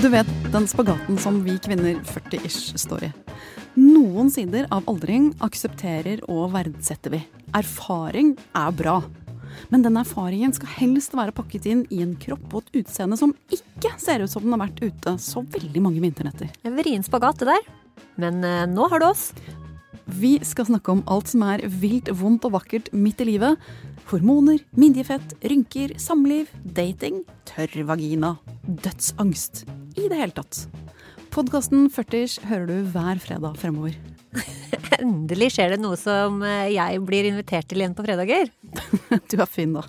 Du vet den spagaten som vi kvinner 40-ish står i. Noen sider av aldring aksepterer og verdsetter vi. Erfaring er bra. Men den erfaringen skal helst være pakket inn i en kropp og et utseende som ikke ser ut som den har vært ute så veldig mange vinternetter. En vrien spagat, det der. Men eh, nå har du oss. Vi skal snakke om alt som er vilt, vondt og vakkert midt i livet. Hormoner, midjefett, rynker, samliv, dating, tørr vagina, dødsangst. I det hele tatt. Podkasten 40 hører du hver fredag fremover. Endelig skjer det noe som eh, jeg blir invitert til igjen på fredager. Du er fin, da.